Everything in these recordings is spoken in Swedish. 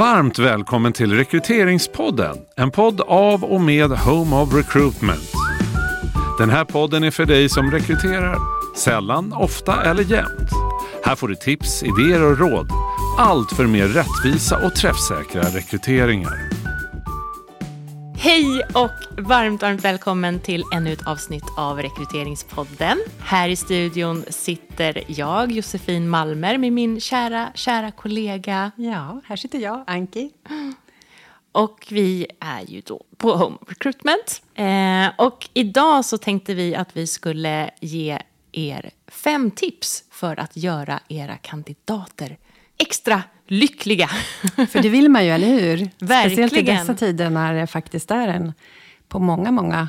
Varmt välkommen till Rekryteringspodden. En podd av och med Home of Recruitment. Den här podden är för dig som rekryterar. Sällan, ofta eller jämt. Här får du tips, idéer och råd. Allt för mer rättvisa och träffsäkra rekryteringar. Hej och varmt, varmt välkommen till ännu ett avsnitt av Rekryteringspodden. Här i studion sitter jag, Josefin Malmer, med min kära, kära kollega. Ja, här sitter jag, Anki. Och vi är ju då på Home Recruitment. Eh, och idag så tänkte vi att vi skulle ge er fem tips för att göra era kandidater extra lyckliga. För det vill man ju, eller hur? Verkligen. Speciellt i dessa tider när det faktiskt är en, på många, många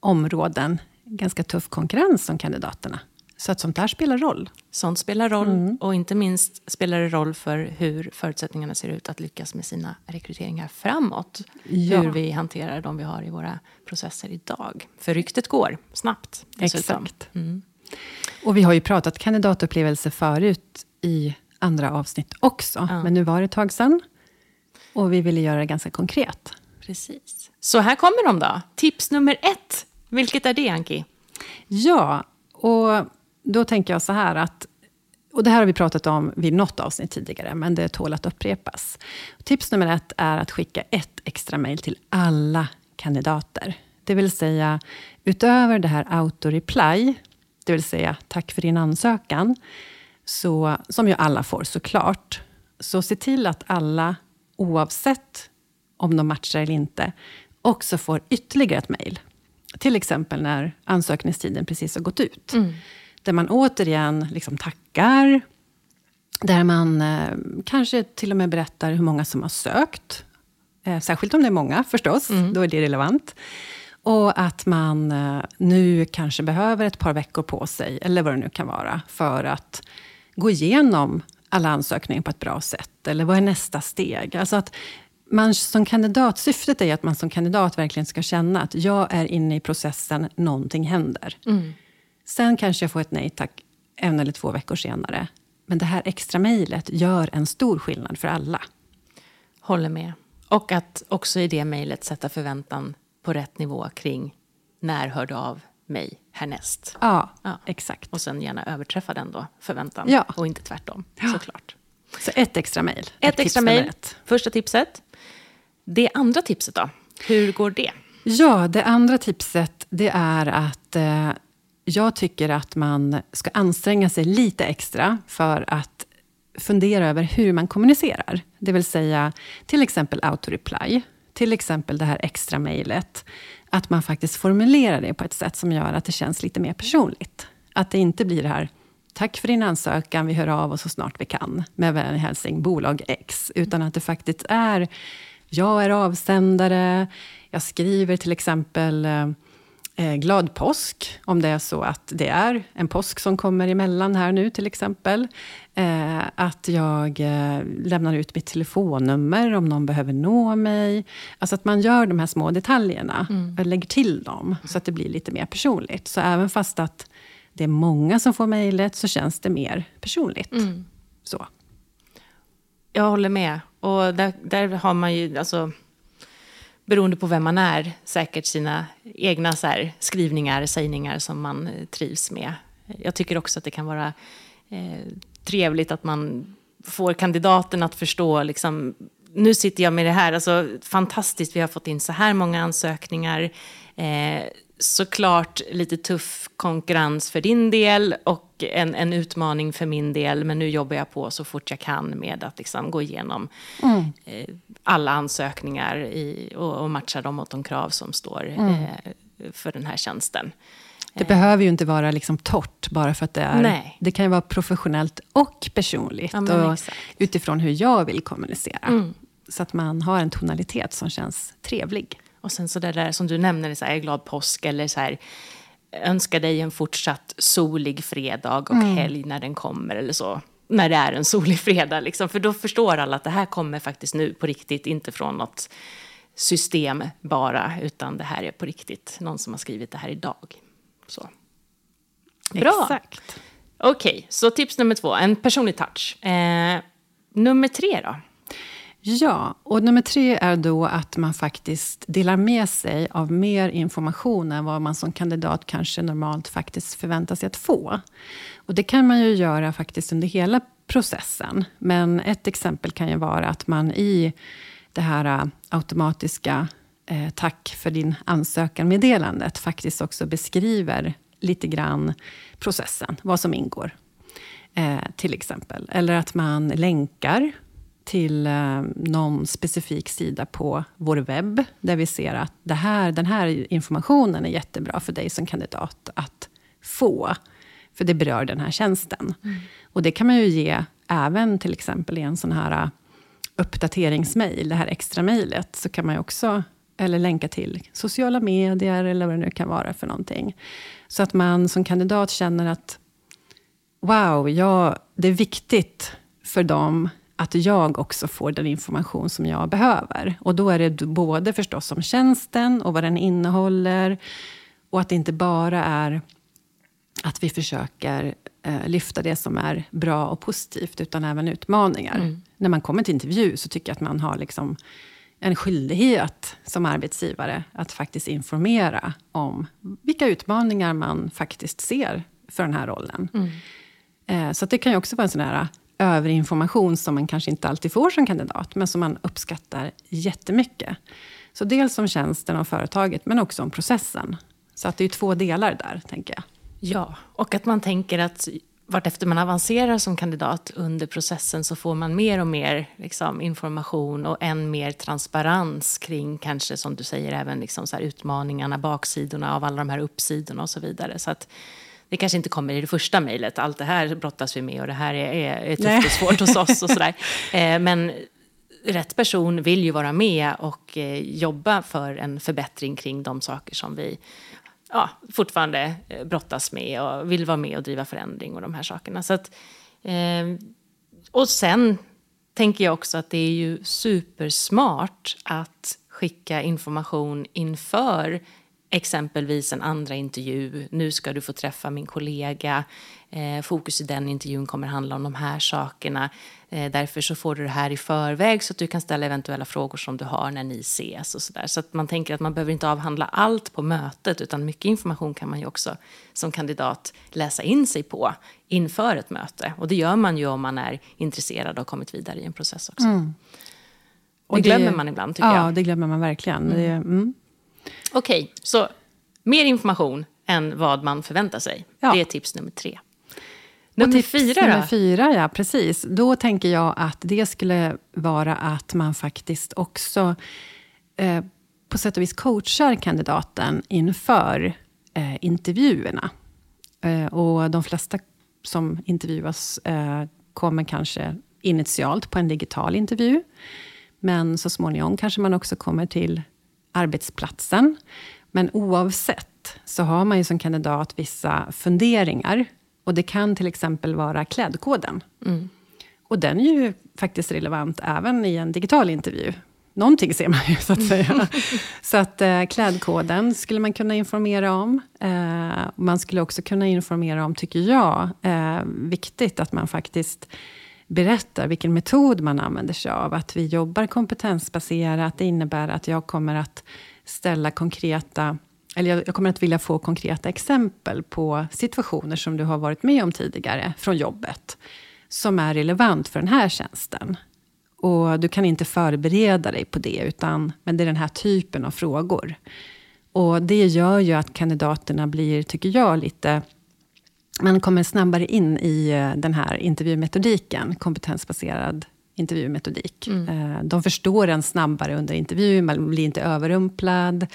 områden, ganska tuff konkurrens om kandidaterna. Så att sånt här spelar roll. Sånt spelar roll mm. och inte minst spelar det roll för hur förutsättningarna ser ut att lyckas med sina rekryteringar framåt. Ja. Hur vi hanterar de vi har i våra processer idag. För ryktet går snabbt. Dessutom. Exakt. Mm. Och vi har ju pratat kandidatupplevelse förut i andra avsnitt också. Ja. Men nu var det ett tag sedan. Och vi ville göra det ganska konkret. Precis. Så här kommer de då. Tips nummer ett. Vilket är det, Anki? Ja, och då tänker jag så här att och det här har vi pratat om vid något avsnitt tidigare, men det tål att upprepas. Tips nummer ett är att skicka ett extra mejl till alla kandidater. Det vill säga, utöver det här auto-reply, det vill säga tack för din ansökan, så, som ju alla får såklart. Så se till att alla, oavsett om de matchar eller inte, också får ytterligare ett mejl. Till exempel när ansökningstiden precis har gått ut. Mm. Där man återigen liksom tackar. Där man eh, kanske till och med berättar hur många som har sökt. Eh, särskilt om det är många förstås, mm. då är det relevant. Och att man eh, nu kanske behöver ett par veckor på sig, eller vad det nu kan vara, för att gå igenom alla ansökningar på ett bra sätt? Eller vad är nästa steg? Alltså att man som kandidat, syftet är att man som kandidat verkligen ska känna att jag är inne i processen, någonting händer. Mm. Sen kanske jag får ett nej tack en eller två veckor senare. Men det här extra mejlet gör en stor skillnad för alla. Håller med. Och att också i det mejlet sätta förväntan på rätt nivå kring när hör du av mig härnäst. Ja, ja, exakt. Och sen gärna överträffa den då, förväntan. Ja. Och inte tvärtom, ja. såklart. Så ett extra mejl. Ett, extra mejl, första tipset. Det andra tipset då, hur går det? Ja, det andra tipset det är att eh, jag tycker att man ska anstränga sig lite extra för att fundera över hur man kommunicerar. Det vill säga till exempel auto-reply, till exempel det här extra mejlet att man faktiskt formulerar det på ett sätt som gör att det känns lite mer personligt. Att det inte blir det här, tack för din ansökan, vi hör av oss så snart vi kan, med vänlig hälsning, bolag X. Utan att det faktiskt är, jag är avsändare, jag skriver till exempel eh, eh, glad påsk, om det är så att det är en påsk som kommer emellan här nu till exempel. Eh, att jag eh, lämnar ut mitt telefonnummer om någon behöver nå mig. Alltså att man gör de här små detaljerna, mm. och lägger till dem, så att det blir lite mer personligt. Så även fast att det är många som får mejlet, så känns det mer personligt. Mm. Så. Jag håller med. Och där, där har man ju, alltså, beroende på vem man är, säkert sina egna så här, skrivningar, sägningar som man eh, trivs med. Jag tycker också att det kan vara eh, trevligt att man får kandidaten att förstå, liksom, nu sitter jag med det här, alltså fantastiskt, vi har fått in så här många ansökningar. Eh, såklart lite tuff konkurrens för din del och en, en utmaning för min del. Men nu jobbar jag på så fort jag kan med att liksom gå igenom mm. eh, alla ansökningar i, och, och, matcha dem mot de krav som står mm. eh, för den här tjänsten. Det eh. behöver ju inte vara liksom torrt bara för att det är... Nej. Det kan ju vara professionellt och personligt. Ja, och utifrån hur jag vill kommunicera. Mm. Så att man har en tonalitet som känns trevlig. Och sen så det där som du nämner, så här, glad påsk eller så här, önska dig en fortsatt solig fredag och mm. helg när den kommer eller så. När det är en solig fredag, liksom. för då förstår alla att det här kommer faktiskt nu på riktigt, inte från något system bara, utan det här är på riktigt någon som har skrivit det här idag. Så. Bra. Exakt. Okej, okay, så tips nummer två, en personlig touch. Eh, nummer tre då? Ja, och nummer tre är då att man faktiskt delar med sig av mer information än vad man som kandidat kanske normalt faktiskt förväntar sig att få. Och det kan man ju göra faktiskt under hela processen. Men ett exempel kan ju vara att man i det här äh, automatiska eh, tack för din ansökan-meddelandet faktiskt också beskriver lite grann processen, vad som ingår. Eh, till exempel. Eller att man länkar till eh, någon specifik sida på vår webb, där vi ser att det här, den här informationen är jättebra för dig som kandidat att få. För det berör den här tjänsten. Mm. Och det kan man ju ge även till exempel i en sån här uppdateringsmail, det här extra mejlet, så kan man ju också eller länka till sociala medier eller vad det nu kan vara för någonting. Så att man som kandidat känner att wow, ja, det är viktigt för dem att jag också får den information som jag behöver. Och då är det både förstås om tjänsten och vad den innehåller. Och att det inte bara är att vi försöker eh, lyfta det som är bra och positivt, utan även utmaningar. Mm. När man kommer till intervju så tycker jag att man har liksom en skyldighet som arbetsgivare att faktiskt informera om vilka utmaningar man faktiskt ser för den här rollen. Mm. Eh, så det kan ju också vara en sån här överinformation som man kanske inte alltid får som kandidat, men som man uppskattar jättemycket. Så dels om tjänsten och företaget, men också om processen. Så att det är två delar där, tänker jag. Ja, och att man tänker att vartefter man avancerar som kandidat under processen så får man mer och mer liksom, information och än mer transparens kring kanske, som du säger, även liksom så utmaningarna, baksidorna av alla de här uppsidorna och så vidare. Så att det kanske inte kommer i det första mejlet, allt det här brottas vi med och det här är, är tufft Nej. och svårt hos oss och sådär. Eh, men rätt person vill ju vara med och eh, jobba för en förbättring kring de saker som vi ja, fortfarande eh, brottas med och vill vara med och driva förändring och de här sakerna. Så att, eh, och sen tänker jag också att det är ju supersmart att skicka information inför exempelvis en andra intervju. Nu ska du få träffa min kollega. Eh, fokus i den intervjun kommer handla om de här sakerna. Eh, därför så får du det här i förväg så att du kan ställa eventuella frågor som du har när ni ses och sådär. Så att man tänker att man behöver inte avhandla allt på mötet utan mycket information kan man ju också som kandidat läsa in sig på inför ett möte. Och det gör man ju om man är intresserad och har kommit vidare i en process också. Mm. Och det, det glömmer man ibland tycker ja, jag. Ja, det glömmer man verkligen. Mm. Det, mm. Okej, okay, så mer information än vad man förväntar sig. Ja. Det är tips nummer tre. Nummer tips fyra nummer fyra, ja precis. Då tänker jag att det skulle vara att man faktiskt också eh, på sätt och vis coachar kandidaten inför eh, intervjuerna. Eh, och de flesta som intervjuas eh, kommer kanske initialt på en digital intervju. Men så småningom kanske man också kommer till arbetsplatsen. Men oavsett så har man ju som kandidat vissa funderingar. Och det kan till exempel vara klädkoden. Mm. Och den är ju faktiskt relevant även i en digital intervju. Någonting ser man ju, så att säga. så att eh, klädkoden skulle man kunna informera om. Eh, man skulle också kunna informera om, tycker jag, eh, viktigt att man faktiskt berättar vilken metod man använder sig av. Att vi jobbar kompetensbaserat, det innebär att jag kommer att ställa konkreta eller jag, kommer att vilja få konkreta exempel på situationer som du har varit med om tidigare från jobbet, som är relevant för den här tjänsten. Och du kan inte förbereda dig på det, utan, men det är den här typen av frågor. Och det gör ju att kandidaterna blir, tycker jag, lite... Man kommer snabbare in i eh, den här intervjumetodiken, kompetensbaserad intervjumetodik. Mm. Eh, de förstår en snabbare under intervjun, man blir inte överrumplad.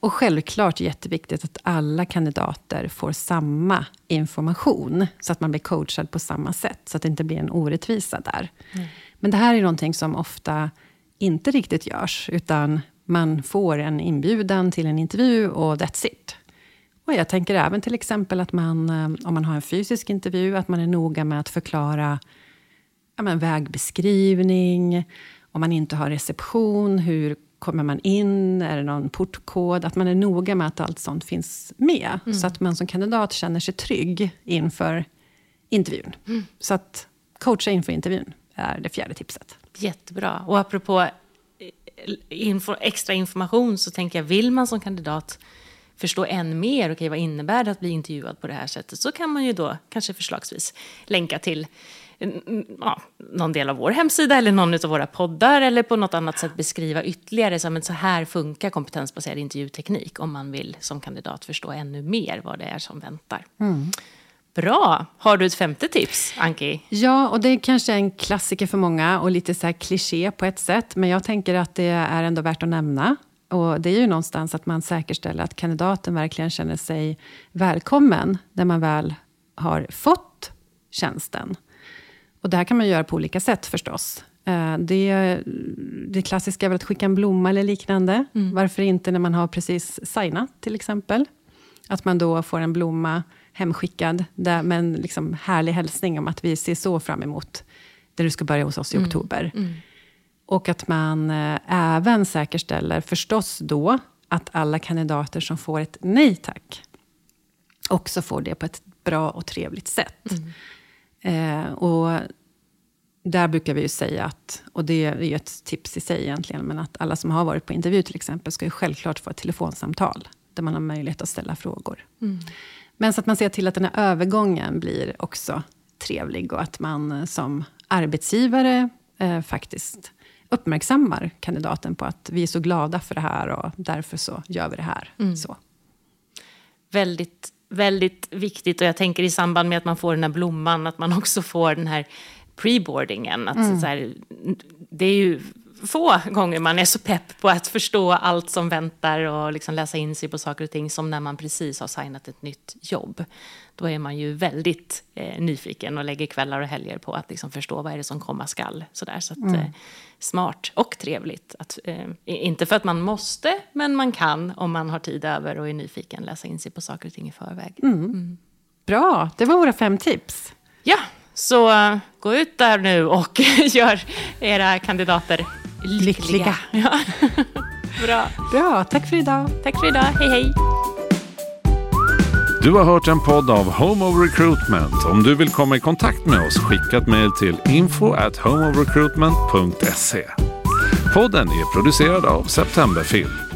Och självklart jätteviktigt att alla kandidater får samma information, så att man blir coachad på samma sätt, så att det inte blir en orättvisa där. Mm. Men det här är någonting som ofta inte riktigt görs, utan man får en inbjudan till en intervju och that's it. Och jag tänker även till exempel att man, eh, om man har en fysisk intervju, att man är noga med att förklara ja, men vägbeskrivning, om man inte har reception, hur kommer man in? Är det någon portkod? Att man är noga med att allt sånt finns med. Mm. Så att man som kandidat känner sig trygg inför intervjun. Mm. Så att coacha inför intervjun är det fjärde tipset. Jättebra. Och apropå eh, info, extra information så tänker jag, vill man som kandidat förstå än mer, okej, vad innebär det att bli intervjuad på det här sättet, så kan man ju då kanske förslagsvis länka till ja, någon del av vår hemsida eller någon av våra poddar eller på något annat sätt beskriva ytterligare så, men så här funkar kompetensbaserad intervjuteknik om man vill som kandidat förstå ännu mer vad det är som väntar. Mm. Bra! Har du ett femte tips, Anki? Ja, och det är kanske en klassiker för många och lite så här kliché på ett sätt, men jag tänker att det är ändå värt att nämna. Och det är ju någonstans att man säkerställer att kandidaten verkligen känner sig välkommen när man väl har fått tjänsten. Och det här kan man göra på olika sätt förstås. Eh, det, det klassiska är väl att skicka en blomma eller liknande. Mm. Varför inte när man har precis signat till exempel? Att man då får en blomma hemskickad där, med en liksom härlig hälsning om att vi ser så fram emot där du ska börja hos oss i mm. oktober. Mm. Och att man eh, även säkerställer förstås då att alla kandidater som får ett nej tack också får det på ett bra och trevligt sätt. Mm. Eh, och där brukar vi ju säga att, och det är ju ett tips i sig egentligen, men att alla som har varit på intervju till exempel, ska ju självklart få ett telefonsamtal, där man har möjlighet att ställa frågor. Mm. Men så att man ser till att den här övergången blir också trevlig och att man som arbetsgivare eh, faktiskt uppmärksammar kandidaten på att vi är så glada för det här och därför så gör vi det här. Mm. Så. Väldigt väldigt viktigt och jag tänker i samband med att man får den här blomman, att man också får den här preboardingen. Att mm. så här, det är ju få gånger man är så pepp på att förstå allt som väntar och liksom läsa in sig på saker och ting som när man precis har signat ett nytt jobb. Då är man ju väldigt eh, nyfiken och lägger kvällar och helger på att liksom förstå vad är det som komma skall. Sådär, så att, mm. eh, smart och trevligt. Att, eh, inte för att man måste, men man kan om man har tid över och är nyfiken läsa in sig på saker och ting i förväg. Mm. Mm. Bra, det var våra fem tips. Ja, så gå ut där nu och gör era kandidater. Lyckliga. Ja. Bra. Bra, tack för idag. Tack för idag, hej hej. Du har hört en podd av Home of Recruitment. Om du vill komma i kontakt med oss, skicka ett mejl till info at homeofrecruitment.se. Podden är producerad av Septemberfilm.